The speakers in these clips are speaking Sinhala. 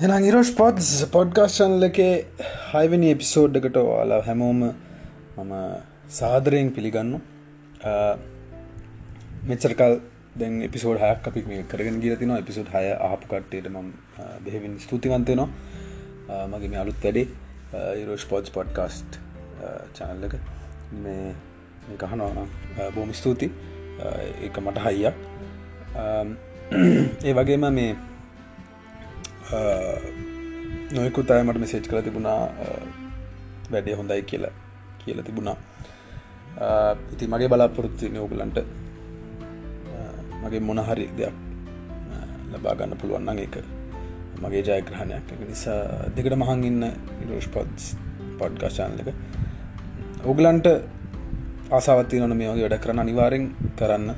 එනම් ඉරෝෂ් පොඩ්ස් පොඩ්කාස්ටන්ල එකේ හයිවනි එපිසෝඩ් එකට ඔයාලා හැමෝම මම සාදරයෙන් පිළිගන්න මෙචරකල් දැන් එපිසෝඩ් හයක් අපි මේ කරගෙන ගිල තින එපිසෝඩ් හය ආපු කට්ටයට ම බෙහෙවින් ස්තුතිවන්තයනවා මගේ මේ අලුත් වැඩේ ඉරෝෂ් පොඩ්ස් පොඩ්කාස්ට් චානල්ලක මේ කහනවා බෝම ස්තුති එක මට හයියක්. ඒ වගේම මේ නොයකුත් අයමට මෙසේජ් කළ තිබුණා වැඩේ හොඳයි කියලා කියල තිබුණා. ඉති මගේ බලාපොරොත්තු නෝගලන්ට මගේ මොනහරි දෙයක් ලබාගන්න පුළුවන්න්න එක මගේ ජයග්‍රහණයක් එක නිසා දෙකට මහන් ඉන්න ඉරෝෂ් පොඩ්ස් පොඩ්කාශාන් එක. ඔගලන්ට ආසාවත්ති නොන මේ වගේ වැඩ කරන්න අනිවාරෙන් කරන්න.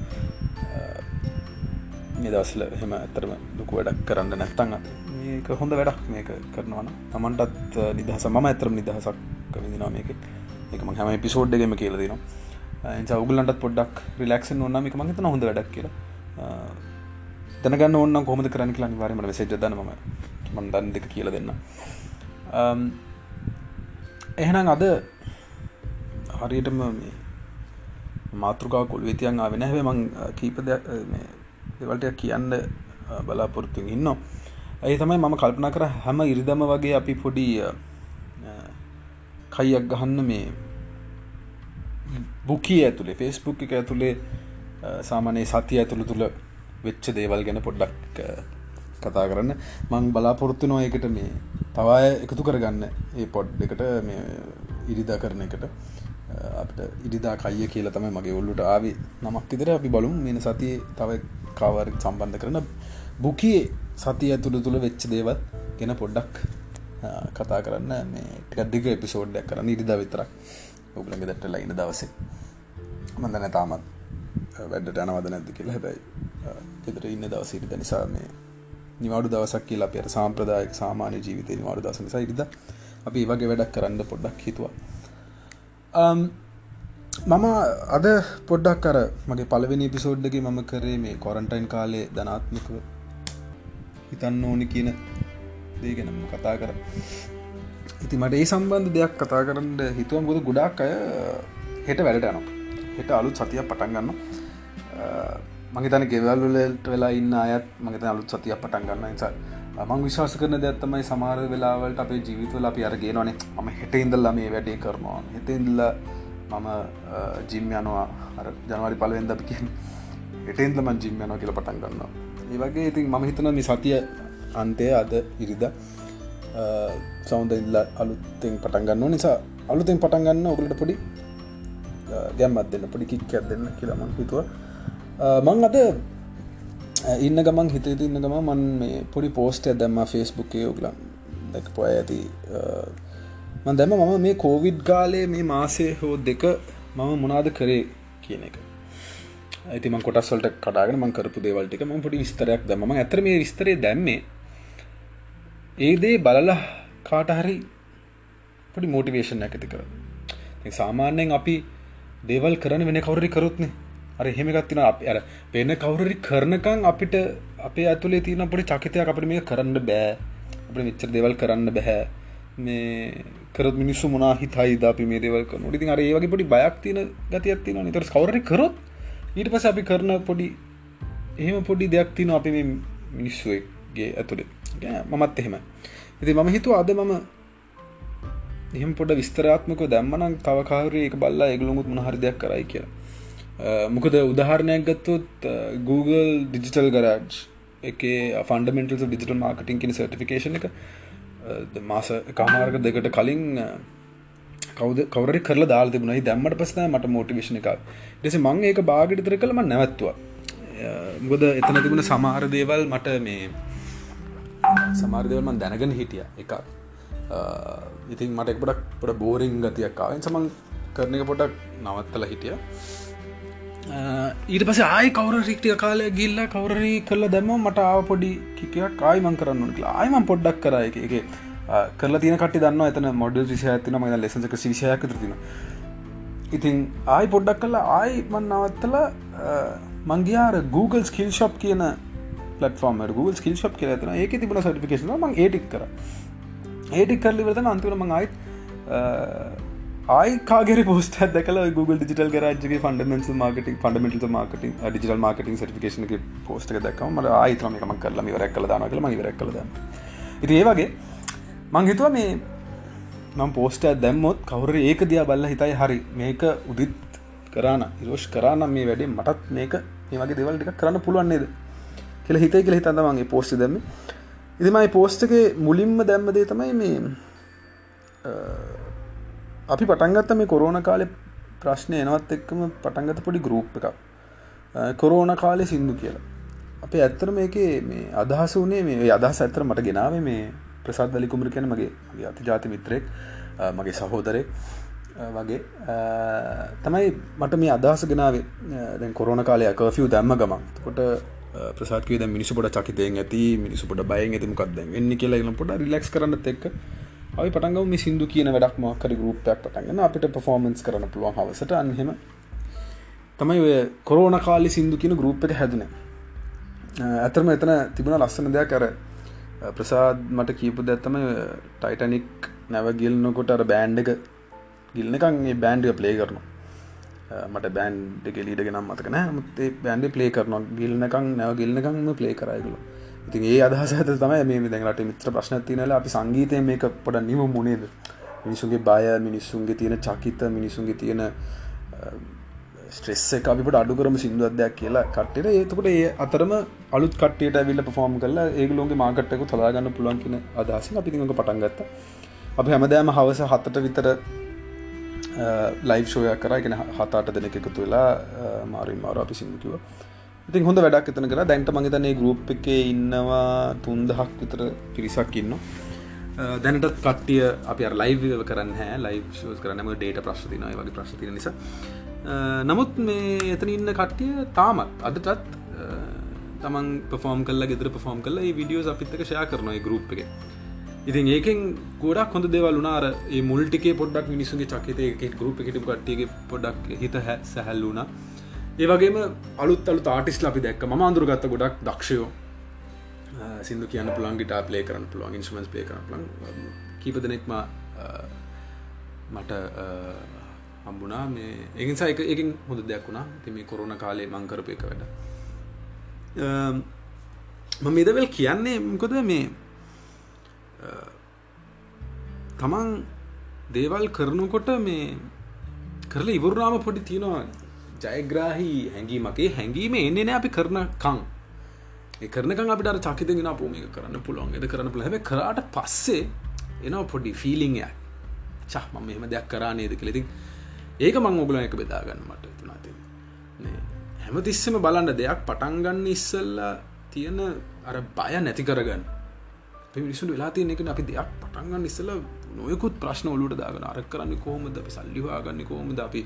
මේ දවසල හෙම ඇතරම දුකු වැඩක් කරන්න නැත්තන් මේක හොඳ වැඩක් මේක කරනවන තමන්ටත් uh, නිදහස ම ඇතරම නිදහසක් විදිනා මේක. එකම හැම පිසෝඩ්ඩගම කියලදිනවා එ uh, උගලන්ට පොඩක් රිලක්ෂන් ඔන්න එක මහිතන හොඳ වැඩක් කියලා. Uh, දැනගන්න ඔන්න කොමද කරන්න කියලා නිවාරම සේජදන ම මන් දන් දෙක කියල දෙන්න um, එහෙනම් අද හරියටම මේ මාතෘකා කොල් වෙතියන් ආවෙන හැේ මං කීප දෙවල්ට කියන්න බලාපොරොත්තුන් ඉන්නවා. ඇයි තමයි මම කල්පනා කර හැම ඉරිදම වගේ අපි පොඩි කයියක් ගහන්න මේ බුකී ඇතුළේ ෆෙස්බුක් එක ඇතුළේ සාමානයේ සතිය ඇතුළ තුළ වෙච්ච දේවල් ගැන පොඩ්ඩක් කතා කරන්න. මං බලාපොරොත්තු නො එකට මේ තවාය එකතු කරගන්න ඒ පොඩ් එකට මේ ඉරිදා කරන එකට අපට ඉරිදා කයිය කියලා තමයි මගේ ඔල්ලුට ආවි. නමක් විතර අපි බලුම්. මෙන සතිය තව කවර සම්බන්ධ කරන බුකයේ සති ඇතුළ තුළ වෙච්ච දේවත් ගෙන පොඩ්ඩක් කතා කරන්න. මේ ටිකක්දික එපිසෝඩ්ඩක් කරන්න ඉරිදා විතරක්. ඔගලඟ දැට ලයින දවසේ. මඳන තාමත් වැඩට අනවද නැද්ද කියලා. හැබැයි ෙතර ඉන්න දවස ඉරිද නිසා මේ නිවාඩු දවසක් කියලා අපේ සාම්ප්‍රදායක සාමාන්‍ය ජීවිතය නිවාඩු දස නිසා ඉරිද. අපි වගේ වැඩක් කරන්න පොඩ්ඩක් හිතුවා. මම අද පොඩ්ඩක් කර මගේ පලවෙනි පිසෝඩ්ඩක මම කරේ මේ කොරන්ටයින් කාලේ ධනාත්මකව හිතන්න ඕනි කියන දේ ගැනම කතා කර. ඉති මට ඒ සම්බන්ධ දෙයක් කතා කරන්න හිතුවම් ගොද ගොඩක් අය හෙට වැඩට යනවා. හෙට අලුත් සතියක් පටන් ගන්න මගේ තන ගෙවල්ලට වෙලා ඉන්න අයත් මගත අලුත් සතියක් පටන් ගන්න නිසා මං විශවාස කරන දැත්තමයි සමාර වෙලාවලට අපේ ජීවිතවල අපි අරගේ නොනේ ම හෙට ඉඳල්ලා මේ වැඩේ කරනවා. හෙට ඉඳල්ල මම ජිම් යනවා. අර ජනවාරි පලවෙන්ද අපි කිය එටෙන්දම ජිම් යනවා කියල පටන් ගන්නවා. ඒ වගේ ඉතින් මම හිතන මේ සතිය අන්තය අද ඉරිද සෞන්ද ඉල්ල අලුත්තෙන් පටන් ගන්න නිසා අලුතෙන් පටන් ගන්න ඔගලට පොඩි ගැම්මත් දෙන්න පොඩි කික්කයක් දෙන්න කියලාමන් හිතුව. මං අද ඉන්න ගමන් හිතේ ඉන්න ගම මන් මේ පොඩි පෝස්ට දැම්ම ෆෙස්බුක්කේ ඔගලන් දැක පොය ඇති. මන් දැම මම මේ කෝවිඩ් ගාලේ මේ මාසය හෝ දෙක මම මොනාද කරේ කියන එක. ඇතිම කොටස්වලට කඩාගෙන මං කරපු දේවල්ටික ම පොඩි විස්තරයක් දම ඇතර මේ විස්තරේ දැම්මේ ඒදේ බලල කාටහරි පොඩි මෝටිවේෂන් ඇති කර සාමාන්‍යයෙන් අපි දේවල් කරන වෙන කවුරරි කරුත්නේ අර හෙමගත්තින අප අර වෙන කවුරරි කරනකං අපිට අපේ ඇතුලේ තියන පොඩි චකිතයක් අපට මේ කරන්න බෑ. අප විච්චර දෙවල් කරන්න බැහැ මේ කරත් මිනිස්සු මොනා හිතයිද අපි මේ දේවල් කරන ඉතින් අර ඒ වගේ පොඩි බයක් තියෙන ගතියක් තියෙනවා නිතර කවුරරි කරොත් ඊට පස අපි කරන පොඩි එහෙම පොඩි දෙයක් තින අපි මේ මිනිස්සුවගේ ඇතුළේ මමත් එහෙම ඉති මම හිතුව අද මම එහෙම පොඩ විස්තරාත්මක දැම්මනම් තවකාරය එක බල්ලා එගලුමුත් මහරි දෙයක් කරයි කියලා. මොකද උදාහරණයක් ගත්තොත් Google ඩිජිටල් ගරාජ් එක ෆන්ඩමෙන්ටල් ඩිජිටල් මාර්කටින් කියෙන සර්ටිෆිකේෂන එක මාස කාමාර්ග දෙකට කලින් කවද කවර කරල දාල් තිබුණයි දැම්මට පස්න මට මෝටිවේශන එක ෙස මං ඒක බාගිටතර කළම නැවත්තුවා. ගොද එතන තිබුණ සමාර දේවල් මට මේ සමාර්දවල්මන් දැනගෙන හිටිය එක ඉතින් මට එක්පටක් පොට බෝරිං ගතියක් කාවෙන් සමන් කරන එක පොටක් නවත්තල හිටිය. ඊට පස ආය කවර රික්ටිය කාලය ගිල්ල කවරරී කල්ල දැම මට ආව පොඩි කිකයක් කායිමං කරන්න කියලා. ආයම පොඩ්ඩක් කරයි එක. කරලා තින කට දන්න එතන මොඩල් විෂය ඇතින ම ලෙසක විෂයක් තින ඉතින් ආයි පොඩ්ඩක් කලා ආයි මන් නවත්තල මංගයාර Google ස්කිල් ශප් කියන පලටෆෝර්ම Google ස්කිල් ශප් කියල තින ඒක තිබන සටිකේන ම ඒටික් කර. ඒටික් කරලිවරත අන්තිවන මං අයිත් ආයිකාගේ පෝස්ට දකල Google digital ගරජගේ fundamentals marketing fundamental marketing digital marketing certification post දක්ම මට ආයිතරම එකම කරලම වරක් කල දාන කළ මගේ රැක් කලද ඉති ඒ වගේ මං හිතුව මේ නම් පෝස්ට දැම්මොත් කවුර ඒක දිය බල්ල හිතයි හරි මේක උදිත් කරන්න ඉරෝෂ් කරන්න මේ වැඩේ මටත් මේක මේ වගේ දෙවල්ටික කරන්න පුළුවන්න්නේද කියල හිතයි කියල හිතන්නමගේ පෝස්ට දැම්ම. ඉතිමයි පෝස්ටගේ මුලින්ම දැම්මදේ තමයි මේ අපි පටන්ගත්ත මේ කොරෝණ කාලෙ ප්‍රශ්නය එනවත් එක්කම පටන්ගත පොඩි ගරුප් එකක්. කොරෝණ කාලෙ සිින්දු කියලා. අප ඇත්තර මේක මේ අදහස වනේ මේ අදහස් ඇත්තර මට ගෙනාව මේ ප්‍රසාද් දලිකුමර කියන මගේ මගේ අති ජාති මිත්‍රෙක් මගේ සහෝදරෙක් වගේ. තමයි මට මේ අදහස ගෙනාවේ දැන් කොරෝණ කාලය කෆිය් දැම්ම ගමන්. කොට ප්‍රසාත්කේ ද මිනිසු පොට චකිතයෙන් ඇති මිනිසු පොට බයෙන් ඇතිමකක්ද එන්න කියලා පොට රිලක්ස් කරන්නත් එක්ක. අපි පටන්ගව මේ සිින්දු කියන වැඩක් මක්කර ගරුප්යක් පටන්ගෙන අපිට පෆෝමන්ස් කරන පුළුවන් හවසට. අන්හෙම තමයි ඔය කොරෝණ කාලි සිින්දු කියන ගරුප් එක හැදන. ඇතරම එතන තිබුණ ලස්සන දෙයක් කර ප්‍රසාද් මට කීපු දැත්තම ටයිටනික් නැවගිල්නකොට අර බෑන්්ඩ එක ගිල්නකන් ඒ බෑන්ඩිය ප්ලේ කරනවා. මට බෑන්් එක ලීඩ ගෙනම් මතකන මතේ බෑන්ඩි ප්ලේ කරනවා. ගිල්නකං නැව ගිල්නකංම ප්ලේ කරයිගලු ඉතින් ඒ අදහස ඇත තමයි මේ දැඟලට මිත්‍ර ප්‍රශ්න තිනල අපි සංගීතය මේක පොඩ නිම මුණේද මිනිසුන්ගේ බය මිනිස්සුන්ගේ තියෙන චකිත මිනිසුන්ගේ තියෙන ස්ට්‍රෙස් එක අපිට අඩුකරම සිින්දුවදයක් කියලා කට්ට ඒතකට ඒ අතරම අලුත් කට්ට විල්ල පෆෝම් කරලා ඒගලෝගේ මාකට්ටක තලාගන්න පුළුවන් කියන අදහසින් අපිතික පටන්ගත්ත අප හැමදෑම හවස හත්තට විතර ලයි් ෂෝයක් කරගෙන හතාට දෙනෙක එකතු වෙලා මාරින් මාර අපි සිින්දුකිව ඉතින් හොඳ වැඩක් එතන කලා දැන්ට මගේතනේ ගරුප් එක ඉන්නවා තුන්දහක් විතර පිරිසක් ඉන්න දැනට කටිය අපි ලයිව කරන්න හැ ලයි් ෂෝස් කරනම ඩේට ප්‍රශ්තිනය වගේ ප්‍රශ්තින නිසා. නමුත් මේ එතන ඉන්න කට්ටිය තාමත් අදටත් තමන් පෆෝම් කල්ල ගෙදර පෆෝම් කල විඩියෝ අපිත්තක ෂයා කරනයි ගරුප් එක. ඉතින් ඒකෙන් ගොඩක් හොඳ දෙවල් වුනාර ඒ මුල්ටිකේ පොඩ්ඩක් මිනිසුගේ චකිතය ගරුප් එකට කට්ටියගේ පොඩක් හිත හැ සැහැල්ලුනා ඒවගේම අලුත් අලු තාටිස් ලපි දැක් ම අඳුරගත්ත ගොඩක් දක්ෂයෝ. Uh, සිදු කියන්න පුළන් ගිට පලේ කරන්න පුළුවන් ඉන්ස්මස් පේ කරන ලන් කීප දෙනෙක්ම uh, මට uh, හම්බුනා මේ ඒකින් සයික එකින් හොඳ දෙයක් වුණා. ති මේ කොරුණ කාලේ මංකරපය එක වැඩ. Um, ම මෙදවල් කියන්නේ මොකද මේ තමන් දේවල් කරනකොට මේ කරලා ඉවරුනාම පොඩි තියෙනවා ජයග්‍රාහි හැඟීමගේ හැඟීම එන්නේ නෑ අපි කරනකං කරනක අපිට චකිතගෙන පෝමික කරන්න පුළුවන්. එද කරන්න පුළ හැබ කරට පස්සේ එනවා පොඩි ෆිලිංය චහ මම එහම දෙයක් කරා නේද? කළෙති ඒක මං ඔගුල එක බෙදාගන්න මට තුනාති හැමතිස්සම බලන්න දෙයක් පටන්ගන්න ඉස්සල්ලා තියෙන අර බය නැති කරගන්න. පිමිනිසු වෙලා තියන එක අපි දෙයක් පටන්ගන්න ඉස්සල නොයකුත් ප්‍රශ්න ඔලුට දාගන අර කරන්න කෝමද අපි සල්ලිවාගන්න කෝමද අපි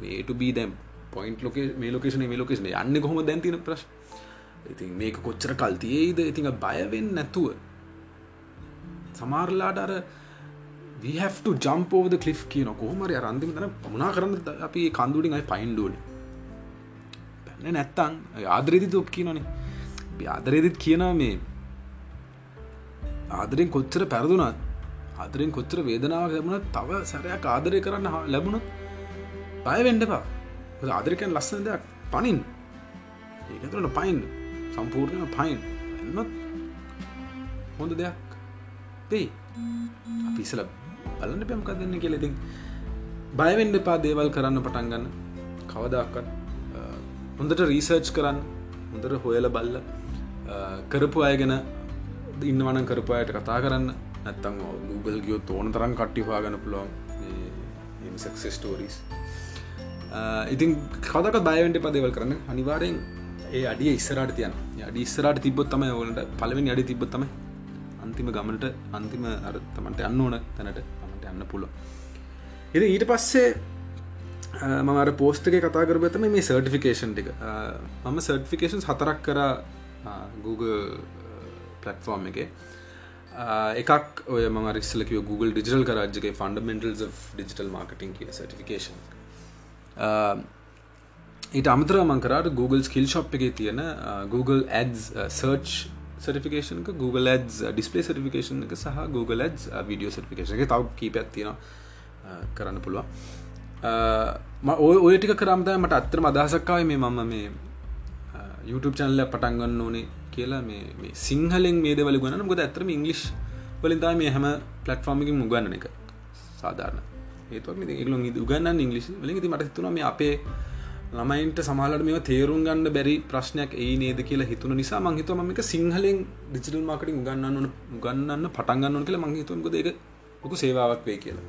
මේට බී දැම් පොයින්ට ලෝක මේ ලෝකේෂන මේ ලෝකේෂන යන්න කොහොම දැන්තින ප්‍රශ් ඉතින් මේක කොච්චර කල්තියේද ඉතිං බයවෙන් නැතුව. සමාරලාට අර විහට ජම්පෝද කලිෆ් කියන කොහමර අරන්දිම තන පමුණනා කරන්න අපි කන්දුඩින් අයි පයින්ඩුවන පැන්න නැත්තං ආදරෙදි තුප් කියනනේ ආදරෙදිත් කියනවා මේ ආදරෙන් කොච්චර පැරදුනත් ආදරෙන් කොච්චර වේදනාව ලැබුණ තව සැරයක් ආදරය කරන්න ලැබුණොත් පයවෙන්ඩපා ආදරකයන් ලස්සන දෙයක්. පනින් ඒකතුරට පයින් සම්පූර්ණය පයින් එන්නත් හොඳ දෙයක්. දෙයි. අපිසල බලන්න පැම්ක දෙන්න කෙලෙතින් බයවෙන්ඩ පා දේවල් කරන්න පටන්ගන්න කවදක්කත් හොඳට රීසර්ච් කරන්න හොඳට හොයල බල්ල කරපු අයගෙන ඉන්නවන කරපුයට කතා කරන්න. නැත්තං Google ගියෝ තෝන තරම් කට්ටිපාගන්න පුළුවන්. සක්සස්ටෝරීස් ඉතින් කදක බයවෙන්ට පදවල් කරන්න. අනිවාරයෙන් ඒ අඩිය ඉස්සරට තියන අඩි ඉස්සරට තිබොත් තම වලට පලවෙනි අඩි තිබොත්තම අන්තිම ගමනට අන්තිම අරතමට යන්න ඕන තැනට මට යන්න පුල එ ඊට පස්සේ මමර පෝස්ටක කතා කර ඇතම මේ සර්ටිෆිකේෂන් ටික. මම සර්ටිෆිකේෂන් හතරක් කර Google පලටෆෝර්ම් එක. එකක් ඔය ම රිස්සලක Google ඩිජිටල් කරජගේ ෆන්ඩමෙන්ටල්ස් of ඩිජිටල් මාර්කටින් කිය සටිෆිකේෂන් ඊට අමතර මංකරට Google ස්කිල් ශප් එක තියෙන Google Ads search certification Google Ads display certification එක සහ Google Ads විඩියෝ සටිෆිකේෂන් එක තව කීප ඇත්තින කරන්න පුළුවන්. ඔය ඔය ටික කරම්ද මට අත්තර අදහසක්කාව මේ මම මේ YouTube චැනල්ල පටන්ගන්න ඕනේ කියලා මේ සිංහලෙන් මේ දෙවල ගන්න ගොද ඇතරම ඉංගලිෂ් වලින්දා මේ හැම පලට්ෆෝර්මිකින් මුගන්න එක. සාධාරණ. ඒතුව ඒගලු උගන්න ඉංගලිස් වලින්. ති මට තුන මේ අපේ ළමයින්ට සමහලට මේ තේරුම් ගන්න බැරි ප්‍රශ්නයක් ඒ නේද කියලා හිතුන නිසා මං හිතුව මම එක සිංහලෙන් ඩිජිටල් මාර්කටිං උගන්නන්න ඕන උගන්නන්න පටන් ගන්න ඕන කියලා මං හිතුවා මොකද ඒක ලොකු සේවාවක් වෙයි කියලා.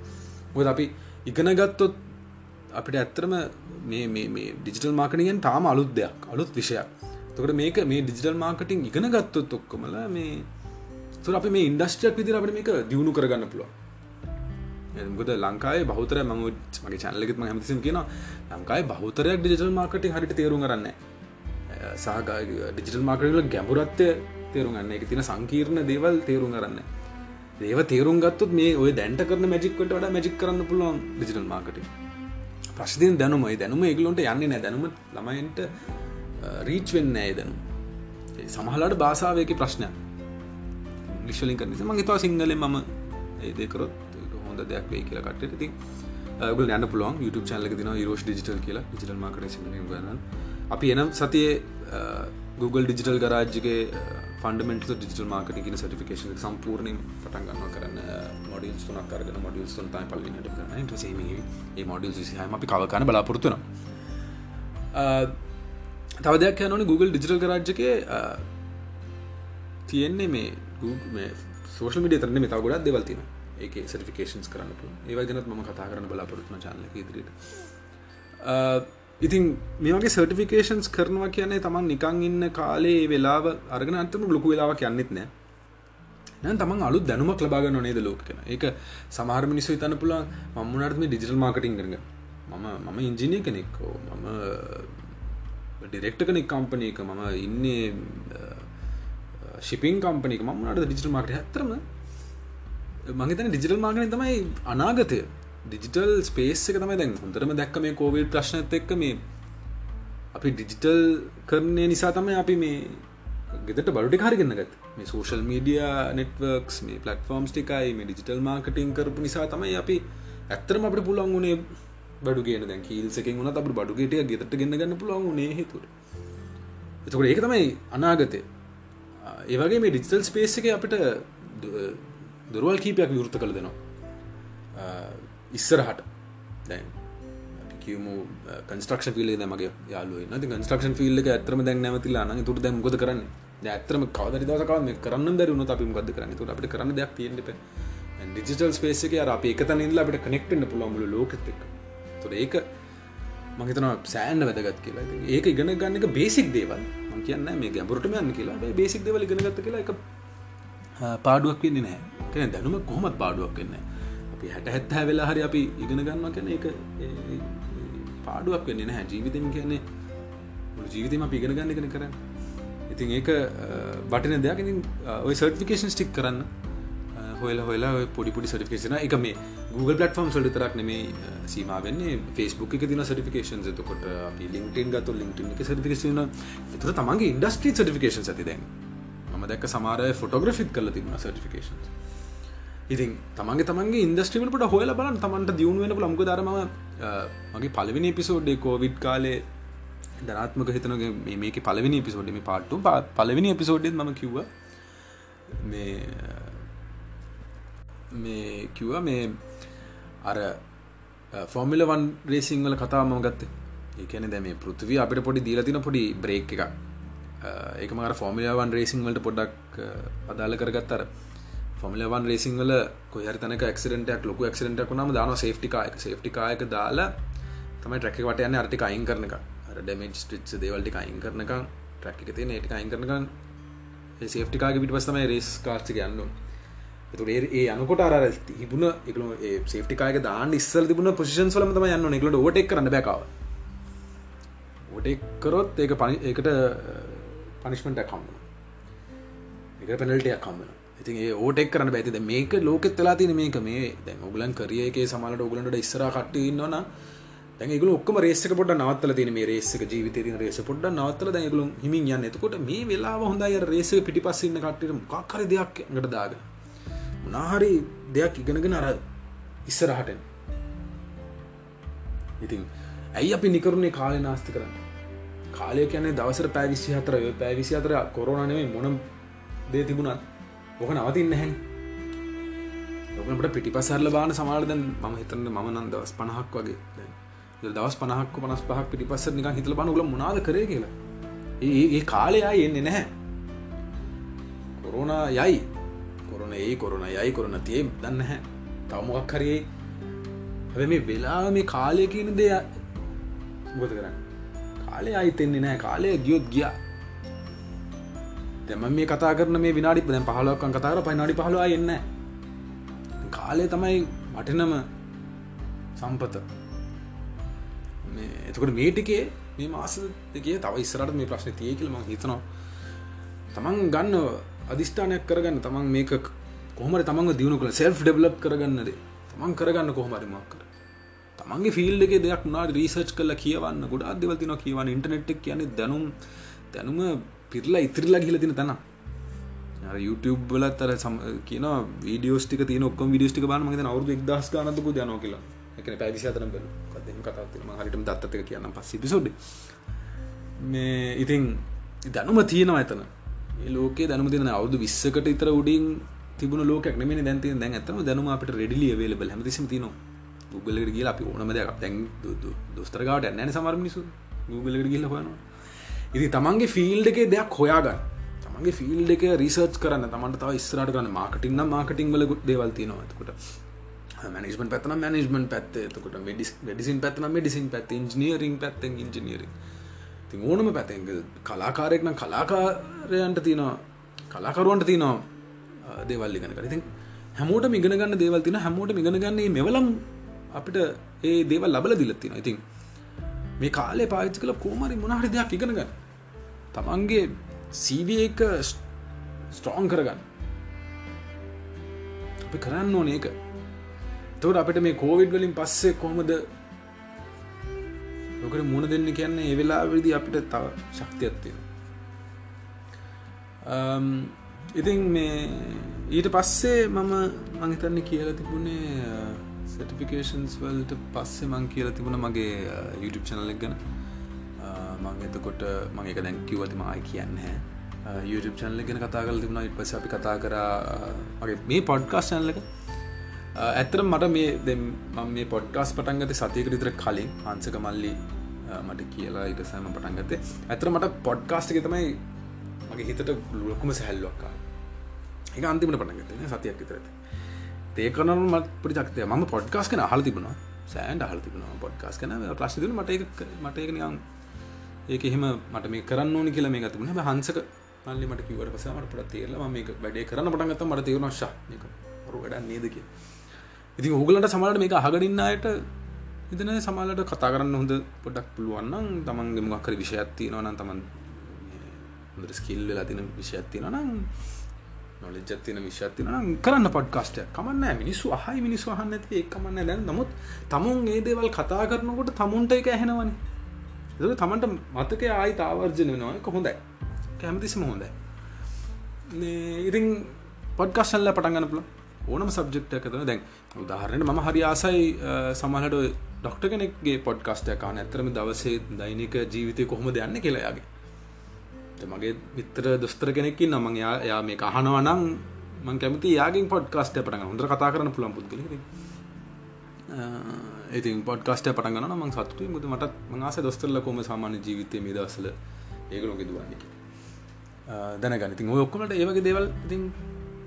මොකද අපි ඉගෙන ගත්තොත් අපිට ඇත්තටම මේ මේ මේ ඩිජිටල් මාර්කටිංගෙන් තාම අලුත් දෙයක් අලුත් විෂයක්. එතකොට මේක මේ ඩිජිටල් මාර්කටිං ඉගෙන ගත්තොත් ඔක්කොමලා මේ තුර අපි මේ ඉන්ඩස්ට්‍රියක් විදිහට අපිට මේක දියුණු කරගන්න පුළුවන්. ගොද ලංකායි බහතර ම මගේ චැනලෙත් ම හැමතිසින් කියන ලංකායි බහතරයක් ඩිජිටල් මාර්කට හරිට තේරුම් කරන්න සහ ඩිජිටල් මාර්කටල ගැඹුරත්වය තේරුම් ගන්න. එක තින සංකීර්ණ දේවල් තේරුම් කරන්න ඒව තේරුම් ගත්තුත් මේ ඔය දැන්ට කරන මැජික්කට වඩ මැජික් කරන්න පුළුවන් ඩිජිටල් මාර්කට ප්‍රශ්තියෙන් දැනුමයි දැනුම. ඒගලොන්ට යන්නේ නෑ දැනුම ළමයින්ට රීච් වෙන්න ඇය දැනු සමහලට බාසාාවයක ප්‍රශ්නයක්. ලිශ්ලින් කරන මගේ තා සිංහලෙන් මම ඒදකරොත් හොඳ දෙයක් වේ කියලා කට්ට ති ගල් යන්න පුළුවන්. YouTube චනල තින රෝෂ් ඩිජිටල් කියලා. ිජිටල් මාකට ගන්න. අපි එනම් සතියේ Google ඩිජිටල් ගරාජ්ගේ ෆන්ඩමෙන්ට ඩිජිටල් මාකට කියන සටිකේෂන සම්පූර්ණය පටන් ගන්න කරන්න. මොඩිල් තුනක් කරන මොඩිල් තුන් තයි පල්ලිනට කරන සේම ඒ මොඩිල් සිහම අපි කවකන බලාපොරත්තුන තව දෙයක් යනනි Google ඩිජිටල් ගරාජ්ජකේ තියෙන්නේ මේ සෝෂල් මිඩිය තරන මේ තව ගොඩක් දෙවල්තිනවා ඒක සටිකේන්ස් කරන්න ඒව ගැනත් ම කතා කරන්න බලාපොරත්න චාල ඉදිරියට. ඉතින් මේගේ සර්ටිෆිකේන්ස් කරනවා කියන්නේ තමන් නිකං ඉන්න කාලේ වෙලාව අරගෙන අන්තම ලොකු වෙලාවක් යන්නෙත් නෑ. නැ තමන් අලු දැනුමක් ලබාගන්න නේද ලෝක කෙන එක සමහර මිනිස්සු තන්න පුළන් මම්මුණටම ඩිජිටල් මාර්කටින් කරග මම මම ඉංජිනය කෙනෙක්කෝ මම ඩිරෙක්ට කෙනෙක් කම්පනයක මම ඉන්නේ ශිපින් කම්පනික මන්නට ඩිජිටල් මාර්ට ඇතරම මහිතන ඩිජිටල් මාර්ගන තමයි අනාගතය. ඩිජිටල් ස්පේස් එක තමයි දැන් හොඳරම දැක්ක මේ කෝවිල් ප්‍රශ්නත් එක්ක මේ අපි ඩිජිටල් කරණය නිසා තමයි අපි මේ ගෙදට බඩුටි හරිගන්නගත් මේ සෝෂල් මීඩිය නෙටවර්ක්ස් මේ පලටෆෝම්ස් ටිකයි මේ ඩිජිටල් මාර්කටින් කරපු නිසා තමයි අපි ඇත්තරම අපට පුළන් වුණේ බඩුගෙන දැ කීල්සකින් වුණ අප බඩුගේට ගෙතට ගන්න ගන්න පුළන් වුණේ හිතුර එතකට ඒක තමයි අනාගතය. ඒවගේ මේ ඩිජිටල් ස්පේස් එක අපිට දුරුවල් කීපයක් විවෘත කළ දෙනවා. ඉස්සරහට. දැන් කියමු කන්ස්ට්‍රක්ෂ ිල මගේ යාලු න කන්ස්ට්‍රක්ෂන් ිල්ල එක ඇතරම දැන් නැවතිලා න තුර දැ ගොද කරන්න? ඇතරම කවද දසකම කරන්න දරුණ අපි ගද කරන්න? තුර අපට කරන්න දෙයක් තියෙන්ට ඩිජිටල් ස්පේසක අර අප එක තනින්ල අපට කනෙක්ටන්න පුළොම්බල ලෝකෙත් තුර ඒක මහිතන සෑන්න වැදගත් කියලා. ඒක ඉගෙන ගන්න එක බේසික් දේවල්. මං කියන්න මේ ගැඹුරටම යන්න කියලා. බේසික් දෙවල ඉගෙනගත්ත කියලා එක පාඩුවක් වෙන්නේ නෑ කැන දැනුම කොහොමත් පාඩුවක් වෙන්න අපි හැට හැත්තහැ වෙලා හරි අපි ඉගෙන ගන්න කැන එක පාඩුවක් වෙන්නේ නැහැ. ජීවිතම කියන්නේ ජීවිතම අපි ඉගෙන ගන්න එකන කරන්න. ඉතින් ඒක බටන දෙයක්. ඉතින් ඔය සර්ටිකේෂන් ස්ටික් කරන්න. හොල හොලා පොඩිපුඩි සටිකේෂන එක. මේ Google පලටෆෝම් සොල තරක් නෙමේ සීමාවෙන්නේ ෆස්බුක් එක තින සටිකේෂන් තකොට අපි ලින්ටන් ගතු ලින්ටන් එක සටිකේෂන තුර තමන්ගේ ඉන්ඩස්ට්‍රී සටිකේෂන් ඇති දැන්. ම දැක් සමාරය ෆොටෝග්‍රෆිත් කල තිබුණ සටිකේෂන් ඉතින් තමන්ගේ තමන්ගේ ඉන්දස්ට්‍රීවලට හොල බලන් තමන්ට දියුණු වෙන ලම්ක දරම මගේ පලවිනි පිසෝඩ්ඩේ කෝවිඩ් කාලේ දනාත්මක හිතනගේ මේක පලවිනි පිසෝඩ්ම පාට්ටු පලවිනි පිසෝඩ්ඩ ම කිව්ව මේ මේ කිව්ව මේ අර ෆෝමිල වන් රේසිං වල කතා ම ගත්ත. ඒකන දැම පෘතිවී අපිට පොඩි දීලතින පොඩි බ්‍රේක් එක ඒක මර ෆෝමිලවන් රේසිං වලට පොඩක් අදාල කරගත්තර ෆොමිලවන් රේසිං වල කොහර තනක ක්සිඩටක් ලොක ක්සිඩට නම දාන සේෆ්ටිකායක සේෆ්ටිකායක දාලා තමයි ට්‍රැක වට යන්න අර්ටික අයින් කරන එක. ඩමේජ් ටිච් දේවල්ටි අයින් කරනක ට්‍රැක් එක තියෙන ඒටික අයින් කරනක සේෆ්ටිකාග පිට පස්සමයි රේස් කාර්චි ගන්න එතු ඒ අනකොට අර තිබුණ එක සේෆ්ටිකායක දාන්න ඉස්සල් තිබුණ පොසිෂන් සලම තම යන්න එකට ෝටෙක් කරන්න බැකාව ෝටෙක්කරොත් ඒක පනි එකට පනිශ්මට කම්බන එක පෙනල්ටයක් කම්බන ඉතින් ඒ ඕටෙක් කරන්න බැතිද මේක ලෝකෙත් වෙලා තින මේක. මේ දැන් ඔගලන් කරිය එක සමලට ඔගලන්ට ඉස්සර කට ඉන්නවන දැගල ඔක්කම රේසක පොට නවත්තල තින මේ රේසක ජීවිත තින රේස පොඩ්ඩ නවත්තල දැගලු හිමින් යන්න. එතකොට මේ වෙලා හොඳයි රේසක පිටි පස්සන්න කටට මොකක්කර දෙයක් ගට දාග මොනාහරි දෙයක් ඉගෙනගෙන අර ඉස්සරහටෙන් ඉතින් ඇයි අපි නිකරුණේ කාලය නාස්ති කරන්න? කාලය කියන්නේ දවසර පැවිසි හතර පැවිසි අතර කොරෝණනේ මොනම් දේ තිබුණත් ඕක නවතින්න හැ ඔකට පිටි පසරල බාන සමාලදැන් මම හිතන්න මම නන් දවස් පණහක් වගේ දවස් පනහක් පනස් පහක් පිටි පස්ස නික හිතල බන ල මොනාද කරේ කියලා. ඒ කාලයා එන්නේ නැහැ. කොරෝණ යයි. කොරන ඒ කොරන යයි කොරන තියම් දන්න හැ තවමොක් හරයේ හැ මේ වෙලා මේ කාලය කියන දෙය ගොත කරන්න? කාලය අයිතෙන්නේ නෑ කාලය ගියොත් ගියා. තැම මේ කතා කරන මේ විනාඩි දැන් පහලක්කන් කතාර පයිනාඩි පහලවා එන්න කාලය තමයි වටනම සම්පත. එතකට මේටිකේ මේ මාස දෙකේ තව ඉස්සරට මේ ප්‍රශ්න තිය කියලම හිතනවා. තමන් ගන්න අධිෂ්ඨානයක් කරගන්න. තමන් මේක කොහමර තමන් දියුණු කළ සෙල්් ඩෙවලප් කරගන්නද තමන් කරගන්න කොහමරිමක් කර. තමන්ගේ ෆිල්ඩගේ දෙයක් නාට රීසර්ච් කල කියවන්න ගොඩ අදවතින කියවන්න. ඉන්ටනෙට්ක් කියන දැනුම් දැනුම පිරලා ඉතිරලා ගිල තින. තන YouTube බලත් අර සම කියන වීඩියෝස්ටික තින ඔක්කො විඩියස්ටික බාන මගේ අවුදු එක්දස් ගනතක යන කියලා. එක පැවිසි අතන බල කතම හරිටම දත්තක කියන්න පස් පිසෝඩ් මේ ඉතින් දැනුම තියෙනවා ඇතන ලෝක දැනම තින අවුදු විස්සකට ඉතර උඩින් තිබුණ ලෝක නෙම දැන්ති දැන් ඇතම දැනුම අපට රෙඩිලිය වේලබල හැමතිසිම තිනවා ගුගලට කියල අපි ඕනම දෙයක්. තැන් දොස්තරගාවට ඇන්න සමර මිනිසු ගුගලට කියල හොයනවා. ඉති තමන්ගේ ෆිල්ඩ එකේ දෙයක් හොයාගන්න. තමන්ගේ ෆිල්ඩ එක රිසර්ච් කරන්න. තමන්ට තව ස්රට ගන්න මාකටින්න මාකටිං වල දේවල්තිනවාතකොට මනිස්මන් පැත්න මනිස්මන් පැත් එතකොට ඩිස් ඩිසින් පැත්න ඩිසින් පැත් ඉජිනියරින් පැත්තෙන් ඉජිනියරින් ති ඕනම පැතෙන් කලාකාරෙක්න කලාකාරයන්ට තියනවා. කලාකරුවන්ට තියනවා දේවල්ලිගන කරඉතින් හැමෝට මිගෙන ගන්න දේවල් තින හැමෝට මිගෙන ගන්නේ මෙවලම් අපිට ඒ දේවල් ලබල දිලත්තින ඉතින් මේ කාලේ පාච්චි කළ කෝමරි මොනහරි දෙයක් ඉගෙන ගන්න. තමන්ගේ සීව එක ස්ට්‍රෝන් කරගන්න. අපි කරන්න ඕන ඒක. තවට අපිට මේ කෝවිඩ් වලින් පස්සේ කොහොමද ලොකට මුණ දෙන්න කියන්නේ ඒ වෙලා විදි අපිට තව ශක්තියත්තිය ඉතින් මේ ඊට පස්සේ මම මංහිතන්නේ කියලා තිබුණේ සටිෆිකේන්ස් වල්ට පස්සේ මං කියලා තිබුණ මගේ YouTube චනලක් ගැන. මං එතකොට මගේ දැන් කිවතිම ආයි කියන්න හැ YouTube චනල ගෙන කතා කල තිබුණ. ඉ පස අපි කතා කර මගේ මේ පොඩ්කාස් චනලක ඇත්තර මට මේ දෙම් මේ පොඩ්කාස් පටන්ගත සතියක විතර කලින්. අන්සක මල්ලි මට කියලා ඉටසෑම පටන්ගතේ ඇතර මට පොඩ්කාස්ටක තමයි මගේ හිතට ලොකුම සැහල්ලොක්කා එක අන්තිමට පටන්ගත සතියක් විතරට ඒකනම මත් පරිචක්තය ම පොඩ්කාස් කන හල තිබුණ. සෑන්ඩ හල තිබුණ. පොඩ්කාස් කන ප්‍රශ්ද මට මට එක නියම් ඒක එහෙම මට මේ කරන්න ඕනි කියලා මේ ගතිබුණ හන්සක මල්ලි මට කිවට පසමට පට තේරල මේ වැඩේ කරන්න පටන්ගත මට තේරුණ ශ රු වැඩ නේදක ඉතින් හුගලට සමලට මේක අහගඩින්න අයට ඉතන සමාලට කතා කරන්න හොඳ පොඩක් පුළුවන්නම් තමන්ගේ මොක්කර විෂයත්ති නවන තමන් ස්කිල් වෙලා තින විෂයත්ති නම් නොලෙජත්තින විශ්ත්තින කරන්න පොඩ්කාස්ට කමන්න මිනිස්සු අහයි මිනිස්සු අහන්න ඇති එක්කමන්න දැන් නමුත් තමුන් ඒ දේවල් කතා කරනකොට තමුන්ට එක ඇහෙනවනි. ඒ තමන්ට මතක ආයි තාවර්ජන වෙනවා කොහොඳයි කැමතිසිම හොඳයි. ඉතින් පොඩ්කස්සල්ල පටන්ගන්න පුල ඕනම සබ්ජෙක්්ට එකත දැන් උදාහරණයට මම හරි ආසයි සමහට ඩොක්ට කෙනෙක්ගේ පොඩ්කස්ටය කාන ඇතරම දවසේ දෛනික ජීවිතය කොහොම දෙයන්න කියලායාගේ මගේ විතර දොස්තර කෙනෙක්කි නමං යා මේ අහනවනම් මං කැමති යාගින් පොඩ්කාස්ට පටග හොඳ කතා කරන පුළන් පුද්ගල ඉතින් පොඩ්කාස්ට පටගන ම සතු මුද මට මංස දොස්තරල කොම සාමාන්‍ය ජීවිතය මේ දවසල ඒකලො ගෙදවන්නේ දැනගන ඉතින් ඔය ඔක්කොමට ඒවගේ දේවල් ඉතින්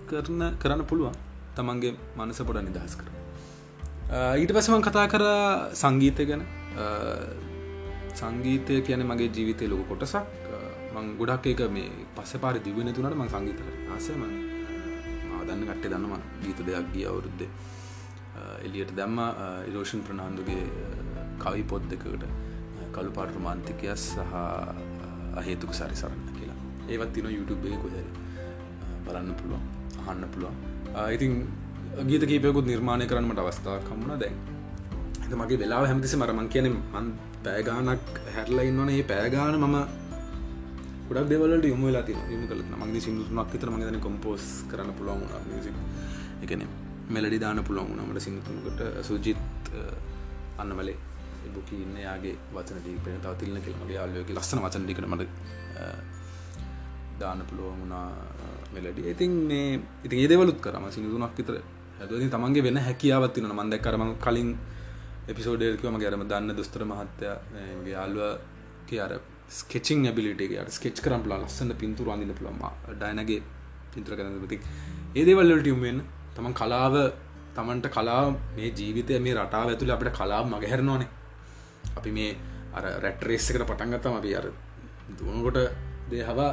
කරන කරන්න පුළුවන්. තමන්ගේ මනස පොඩ නිදහස් කර ඊට පසමන් කතා කර සංගීතය ගැන. සංගීතය කියන මගේ ජීවිතය ලොක කොටසක්. මං ගොඩක් එක මේ පස්ස පාර දිවෙන තුනට මං සංගීත ආසම ආදන්න කට්ටේ දන්නම ගීත දෙයක් ගිය අවුරුද්දේ. එලියට දැම්ම. ඉරෝෂන් ප්‍රනාන්දුගේ uh, කවි පොද් දෙකට uh, කළු පාට රමාන්තිකය සහ uh, අහේතුක සරි සරන්න කියලා. ඒවත් තින YouTube එක කොහ බලන්න පුළුවන් අහන්න පුළුවන්. ඉතින් ගීත කීපයකුත් නිර්මාණය කරන්නට අවස්ථාව කම්මුණ දැන්. මගේ වෙලා හැමතිසි මරමං කියන මන් පෑගානක් හැරලා ඉන්නවන. ඒ පෑගාන මම ගොඩක් දෙවලට යොම වෙලා තින යම කල මගේ සිදුතුනක් විතර මගේන කොම්පෝස් කරන්න පුළුවන් වුණ. එකන මෙලඩි දාන පුළුවන් වුණමට සිංහතුනකට සුජිත් අන්න මලේ බුකි ඉන්න. යාගේ වචන දීපෙන තවතිල්න කෙල්මගේ යාල්ලයෝගේ ලස්සන වචන ටිකට මට දාන්න පුළුවන් වුණා මෙලඩි. ඉතින් මේ ඉතින් ඒදවලුත් කරම සිදුතුනක් විතර ඇති තමන්ගේ වෙන හැකියාවත්තින මන්ද කරම කලින් එපිසෝඩේල්කව මගේ අරම දන්න දුස්තර මහත්තයගේ යාල්ුව කිය අර ස්කෙචිං ඇබිලිටේ ස්කෙච් කරම් ලා ලස්සන්න පින්තුර අඳන්න පුළම ඩයිනගේ පින්තුර කරන පති ඒදේවල්ලට යුම්වෙන් තමන් කලාව තමන්ට කලා මේ ජීවිතය මේ රටාව ඇතුළ අපට කලාව මගහැරනවානේ. අපි මේ අර රැට්රේස්සකට පටන්ගත්තම අපි අර දුවනකොට දේහවා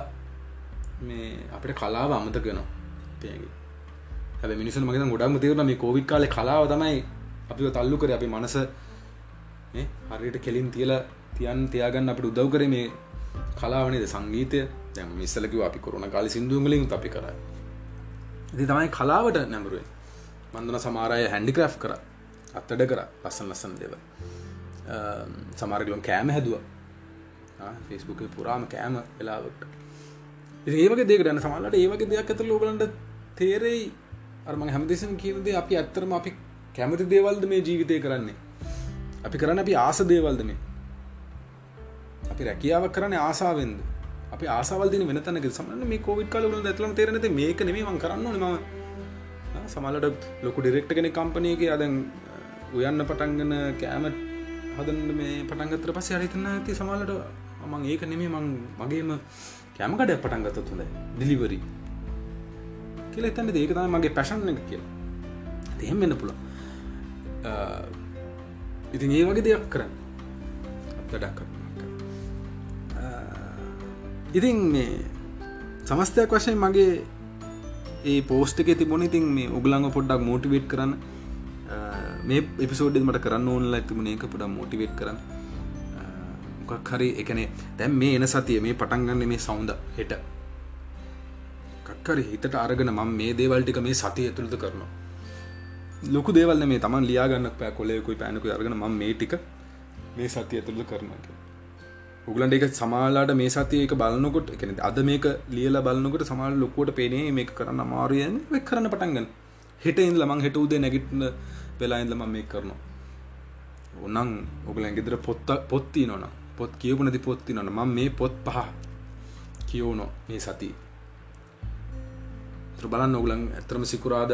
මේ අපට කලාව අමතකනවා පයගේ හැබ මිනිස මගේ ගොඩක්ම තේරන මේ කෝවික් කාල කලාව තමයි අපි තල්ලු කර. අපි මනස හරියට කෙලින් තියලා තියන් තියාගන්න අපට උදව් කර මේ කලාවනේද සංගීතය. දැම මිස්සලකිව අපි කොරුණ කාලි සිින්දුවගලින් අපි කර. ඉති තමයි කලාවට නැමරුවෙන් මන්දන සමාරය හැන්ඩික්‍රෆ් කර. අත්තඩ කර. ලස්සන් ලස්සන් දෙව සමාරගලොන් කෑම හැදුව. ෆෙස්බුක පුරාම කෑම වෙලාවට ඒවගේ දෙක න සමල්ලට ඒවගේ දෙයක් ඇත ලෝබලන්ට තේරෙයි. අරම හැමදෙසම් කියනදේ අපි ඇත්තරම අපි කැමති දේවල්ද මේ ජීවිතය කරන්නේ? අපි කරන්න අපි ආස දේවල්ද මේ? අපි රැකියාව කරන ආසාාවෙන්ද? අපි ආසාවල් දින වෙන තැනක සමන්න මේ කෝවිට කල ල ඇතුලම තේරනද මේක නෙමේ කරන්න ම සමලට ලොකු ඩිරෙක්ට කෙනෙ කම්පනයගේ අදන් උයන්න පටන්ගන කෑමට හදන්න මේ පටන්ගතර පස අරිතන්න ඇති සමලට මං ඒක නෙමේ මං මගේම කෑමකට පටන්ගත තුළ දිලිවරි කියල එතන්න ඒකතම මගේ පැශන් එක කියලා. දෙහෙම වෙන්න පුළ ඉතින් ඒ වගේ දෙයක් කරන්න. අත්තඩක් කරන්න ඉතින් මේ සමස්තයක් වශයෙන් මගේ ඒ පෝස්ට එක තිබුණ ඉතින් මේ උගලංග පොඩ්ඩක් මෝටිවේට් කරන්න. මේ එපිසෝඩ් මට කරන්න ඕනල ඇතිබුණ එක පුඩ මෝටිවේට් කරන්න. මොකක් හරි එකනේ දැම් මේ එන සතිය මේ පටන්ගන්න මේ සෞන්ද හෙට. කක්කරි හිතට අරගෙන මම මේ දේවල්ටික මේ සතිය ඇතුළද කරනවා. ලොකු දේවල්න මේ තමන් ලියාගන්න පෑ කොලෙකුයි පෑනකු අරගෙන ම මේ ටික මේ සතිය ඇතුළද කරනවා උගලන්ට එක සමාලාට මේ සතිය එක බලන්නකොට එකන අද මේක ලියල බලන්නකට සමාල් ලොකුවට පේනේ මේ කරන්න අමාරුයන් වෙක් කරන්න පටන්ගන්න හෙට ඉන්ද මං හෙට උදේ නැගිටන වෙලායින්දම මේ කරනවා. ඔන්නන් ඔගලන් ගෙදර පොත්ත පොත්ති නොන පොත් කියපු නැති පොත්ති නොන ම මේ පොත් පහ කියවුනො මේ සති බලන්න ඔගලන් ඇතරම සිකුරාද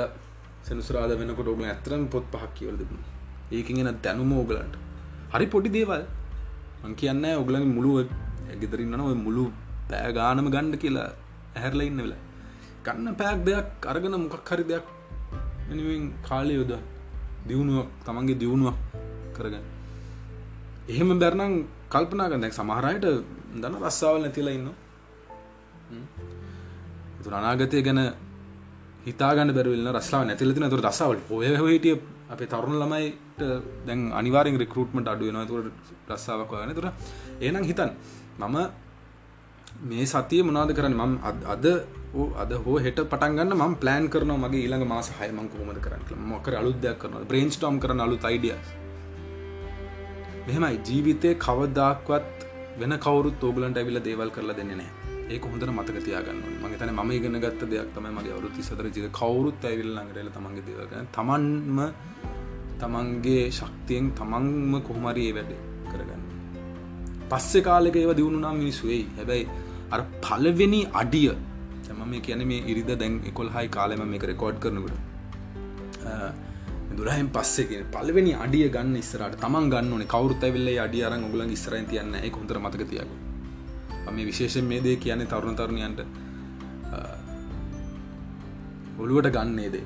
සෙනසුරාද වෙනකොට ඔගල ඇතරම පොත් පහක් කියවල තිබුණ. ඒකින් එන දැනුම ඕගලන්ට හරි පොඩි දේවල්. මං කියන්න ඔගලගේ මුළුව ගෙදරන්න ඔය මුළු පෑ ගානම ගණ්ඩ කියලා ඇහැරල ඉන්න වෙලා ගන්න පෑක් දෙයක් අරගෙන මොකක් හරි දෙයක් එනිවෙන් කාලය යොද දියුණුවක් තමන්ගේ දියුණුවක් කරගන්න. එහෙම බැරනම් කල්පනා ගදැක් සමහරයට දන්න රස්සාවල් නැතිලා ඉන්න තු අනාගතය ගැන හිතාගන්න බැරවෙල්න්න රස්සාාව නැතිලතින තුර රසාවල් ඔය හිටිය අපේ තරුණ ළමයිට දැන් අනිවාරෙන් රෙකරුට්මට අඩුවෙන තුර රස්සාාවක් වගන තුර ඒනම් හිතන් මම මේ සතිය මොනාද කරන්න? මම අද අද හෝ හෙට පටන්ගන්න ම පලෑන් කරන මගේ ඊළඟ මාස හයමං කොමද කරන්න මොකර අලුත්දයක් කරන බ්‍රේන්ස් ටෝම් කරන අලුත් අයිඩිය මෙහෙමයි. ජීවිතය කවදක්වත් වෙන කවරුත් ඕගලන්ට ඇවිල දේවල් කරලා දෙන්නේ නෑ ඒක හොඳට මතක තියාගන්න මගේ තන ම ඉගෙන ගත්ත දෙයක් තමයි මගේ අවුරුත් සතර ජික කවුරුත් ඇවිල් ළඟරල තමන්ගේ දේවගන්න තමන්ම තමන්ගේ ශක්තියෙන් තමන්ම කොහොමරි ඒ වැඩේ කරගන්න. පස්සෙ කාලෙක ඒව දියුණු නම් මිනිස්සුවෙයි හැබැයි අර පලවෙනි අඩිය තැම මේ කියන මේ ඉරිද දැන් එකොල් හයි කාලෙම මේක රෙකෝඩ් කරනකට. දුරහම පස්සේ පලවෙනි අඩිය ගන්න ඉස්සරට තමන් ගන්න කවරුත් ඇවිල්ල අඩිය අරන් ඔගලන් ඉස්රයි තියන්න එක හොඳර මතක තියග මේ විශේෂෙන් මේ දේ කියන්නේ තරුණ තරුණයන්ට. ඔළුවට ගන්නේ දේ.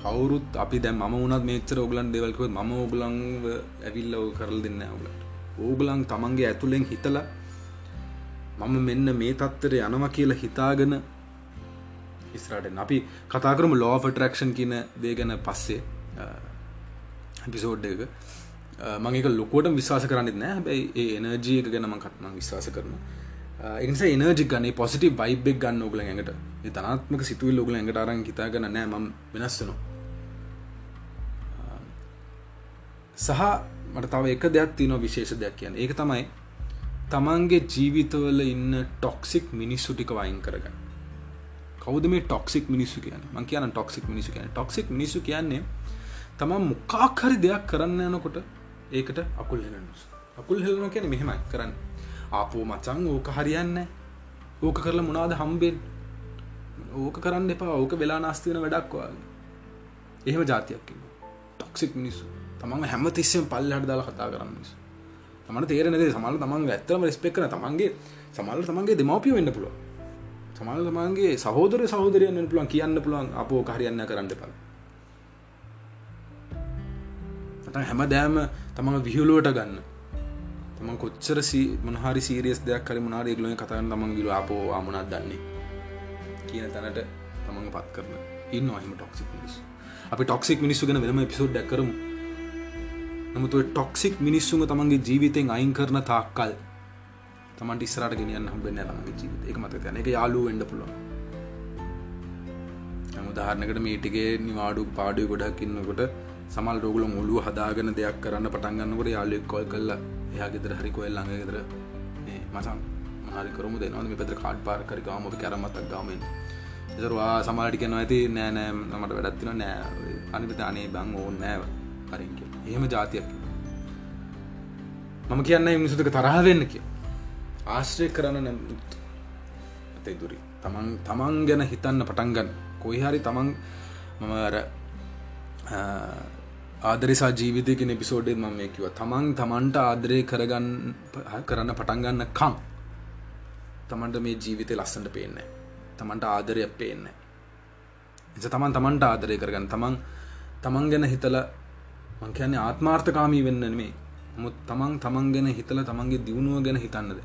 කවුරුත් අපි දැ ම වනත් මේචර ඔගලන් දෙවල්කව ම ඔගලංව ඇවිල්ල කරල දෙන්න ඔගලට ඕගලන් තමන්ගේ ඇතුළෙන් හිතල මම මෙන්න මේ තත්තර යනවා කියලා හිතාගෙන ඉස්රට අපි කතාකරම ලෝ ටරක්ෂන් කියන දේ ගැන පස්සේ පිසෝඩ් එක. මංක ලොකෝට විශවාස කරන්න නෑ හැබැයි ඒ එනර්ජී එක ගැනම කත්ම විශවාස කරන එනිස එනර්ජි ගන්නේ පොසිටි බයිබෙක් ගන්න ඕගල ඇඟට. තනාත්මක සිතුවල් ලෝගල ඇඟට අරන් හිතාගන්න නෑ ම වෙනස්සනවා සහ මට තව එක දෙයක් තියනවා විශේෂ දෙයක් කියන්න. ඒක තමයි තමන්ගේ ජීවිතවල ඉන්න ටොක්සික් මිනිස්සු ටික වයින් කරගන්න. කවද මේ ටොක්සික් මිනිස්සු කියන මං කියන ටොක්සික් මිනිසු කියන ටොක්සික් මිනිසු කියන්නේ තමන් මොකාක්හරි දෙයක් කරන්න යනකොට ඒකට අකුල් හෙලන අකුල් හෙලන කියන මෙහෙමයි. කරන්න. ආපෝ මචං ඕක හරියන්න ඕක කරලා මොනාද හම්බෙන් ඕක කරන්න එපා. ඕක වෙලා නාස්තිවන වැඩක්වාගේ එහෙම ජාතියක් ටොක්සික් මිනිස්සු. තමන් හැම තිස්සෙන් පල්ල හට දාලා කතා කරන්න මිනිස් තමට තේරනදේ සමල් තමන් ඇත්තම රෙස්පෙක් කන තමන්ගේ සමල්ල තමන්ගේ දෙමවපිය වෙන්න පුළුව සමල් තමන්ගේ සහෝදර සහෝදරයන්න පුළුවන් කියන්න පුළුවන් අපෝ කාරයන්න කරන්න පල හැම දෑම තමන් විහිලුවට ගන්න. තම කොච්චර මොනහරි සීරියස් දෙයක් කර මනාර ගලුව කතන්න තමන් ගිල අපෝ අමනත් දන්නේ? කියන තැනට තමන් පත් කරන ඉන්න අහිම ටොක්සික් මිනිස් අපි ටොක්සික් මිනිස්සු ගෙන වෙනම පිසෝඩ් කරමු. නමුතු ටොක්සික් මිනිස්සුම තමන්ගේ ජීවිතෙන් අයින් කරන තාක්කල් තමන්ට ඉස්රට ගෙනියන්න හම්බෙන්න තමගේ ජීවිත. එක මත යන එක යාලු වෙන්ඩ පුළුවන්. උදාහරනකට මේටිගේ නිවාඩු පාඩු ගොඩක් ඉන්නකොට සමල් රෝගල මුල්ලුව හදාගෙන දෙයක් කරන්න පටන්ගන්නකට යාලෙක් කොල් කල්ලා එයා ගෙදර හරි කොල් ළඟ ගෙදර? මසන් හරි කරම දෙනවද මේ පෙතර කාඩ් පාර කරි ගම කැරමත්තක් ගමෙන් එතරවා සමාටික නොඇති නෑ නෑ මට වැඩත්තින නෑ අනිපත අනේ බං ඕන්න නෑ. හරික එහෙම ජාතියක් මම කියන්න මිනිසුක තරහ වෙන්න කිය ආශ්‍රය කරන්න නැමුත් ඇතයි දුරි. තමන් තමන් ගැන හිතන්න පටන්ගන්න කොයි හරි තමන් මම අර ආදරසා ජීවිතයකෙන පිසෝඩේ මම මේ කිව තමන් තමන්ට ආදරය කරගන්න කරන්න පටන්ගන්න කම් තමන්ට මේ ජීවිතය ලස්සට පේන්න තමන්ට ආදරයක් පේන්න එස තමන් තමන්ට ආදරය කරගන්න. තමන් තමන් ගැන හිතල මං කියන්නේ ආත්මාර්ථකාමී වෙන්න නෙමේ මුත් තමන් තමන් ගැන හිතල තමන්ගේ දියුණුව ගැන හිතන්නද?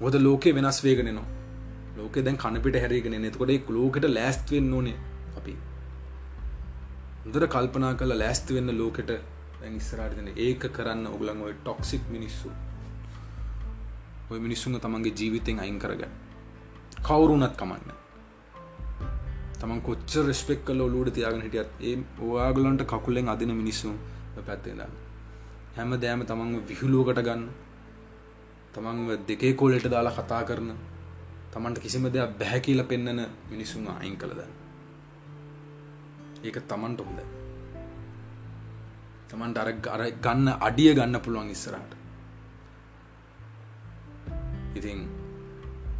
මොද ලෝකේ වෙනස් වේගෙනනවා ලෝක දැන් කණපිට හැරගෙන එතකොට ලෝකට ලෑස්ත්වෙන්න ඕනේ අපි. හොඳට කල්පනා කළ ලෑස්ති වෙන්න ලෝකෙට දැන් ඉස්සරහට දෙන ඒක කරන්න ඔයගලන් ওই ටොක්සික් මිනිස්සු. ඔය මිනිස්සුන්ව තමන්ගේ ජීවිතෙන් අයින් කරගන්න. කවුරුණත් කමන්න. තමන් කොච්ච රෙස්පෙක් කල ඔලුට තියාගෙන හිටියත් ඒ ඔයාගලන්ට කකුලෙන් අදින මිනිස්සුම් පැත්තේ දන්න හැම දෑම තමන්ව විහිලුවකට ගන්න තමන්ව දෙකේ කොලට දාලා කතා කරන තමන්ට කිසිම දෙයක් බැහැ කියල පෙන්නන මිනිසුන් අයින් කළදන්න ඒක තමන්ට හොඳ. තමන්ට අර අර ගන්න අඩිය ගන්න පුළුවන් ඉස්සරහට. ඉතින්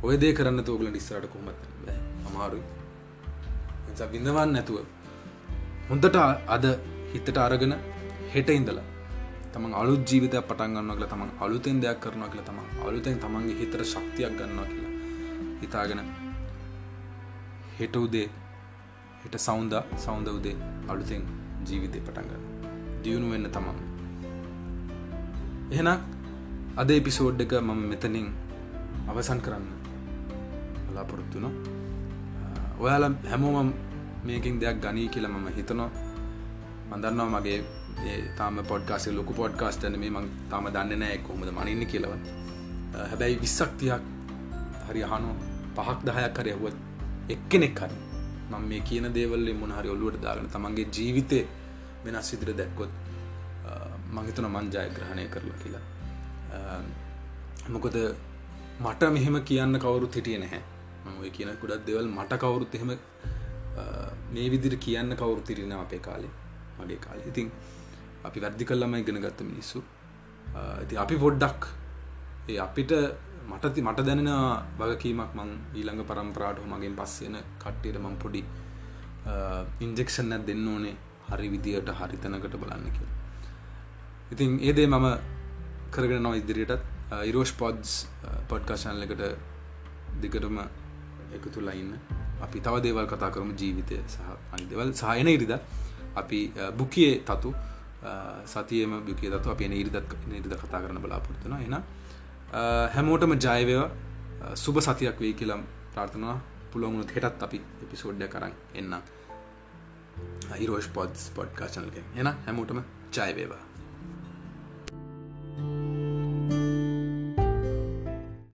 ඔය දේ කරන්න තෝගල ඉස්සරට කොමත් අමාරුයි. බිඳවන්න නැතුව හොඳට අද හිතට අරගෙන හෙට ඉඳලා තමන් අලුත් ජීවිතය පටන්ගන්න කළ තමන් අලුතෙන් දෙයක් කරනවා කියලා තමන් අලුතෙන් තමන්ගේ හිතර ශක්තියක් ගන්නවා කියලා හිතාගෙන හෙට උදේ හිට සෞන්ද සෞන්ද උදේ අලුතෙන් ජීවිතය පටන්ගන්න දියුණු වෙන්න තමන්. එහෙනම් අද එපිසෝඩ් එක මම මෙතනින් අවසන් කරන්න බලාපොරොත්තුන ඔයාල හැමෝම මේකින් දෙයක් ගනී කියලා මම හිතනවා. මඳන්නවා මගේ තාම පොඩ්කාස ලොකු පොඩ්කාස්ටන මේ මං තාම දන්න නෑ කොහොමද මනින්න කියලව හැබැයි විස්සක්තියක් හරි අහනෝ පහක් දහයක් කරයහුවත් එක්කෙනෙක් හරි මම මේ කියන දේවල්ලේ මොනහරි ඔල්ලුවට දාගෙන තමන්ගේ ජීවිතය වෙනස් විදිර දැක්කොත් මහිතන මංජය ග්‍රහණය කරලා කියලා. මොකද මට මෙහෙම කියන්න කවුරුත් හිටිය නැහැ. මම ඔය කියන කුඩත් දෙවල් මට කවුරුත් එහෙම මේ විදිර කියන්න කවුරු තිරෙන අපේ කාලේ මගේ කාලේ. ඉතින් අපි වැරදි කල්ලම ඉගෙන ගත්ත මිනිස්සු. ඇති අපි පොඩ්ඩක් ඒ අපිට මට මට දැනෙන වගකීමක් මං ඊළඟ පරම්පරාට මගින් පස්සෙන කට්ටියට මං පොඩි ඉන්ජෙක්ෂන් ඇත් දෙන්න ඕනේ හරි විදියට හරිතනකට බලන්න කිය ඉතින් ඒදේ මම කරගෙන නො ඉදිරියටත්. ඉරෝෂ් පොඩ්ස් පොඩ්කාශන් එකට දිගටම එකතුලා ඉන්න. අපි තව දේවල් කතා කරම ජීවිතය සහ අනි දෙවල් සහයන ඉරිද. අපි බුකියේ තතු සතියම බුකිය තතු අප ඉරිදත් නිරිද කතා කරන බලාපොරත්තුන එන හැමෝටම ජයවව සුබ සතියක් වේ කියලම් ප්‍රාර්ථනා පුළොමුණුත් හෙටත් අපි එපිසෝඩ්ඩ කරන්න එන්න. හිරෝෂ් පොඩ්ස් පොඩ්කාශනල්ගෙන් එන හැමෝටම ජයවේවා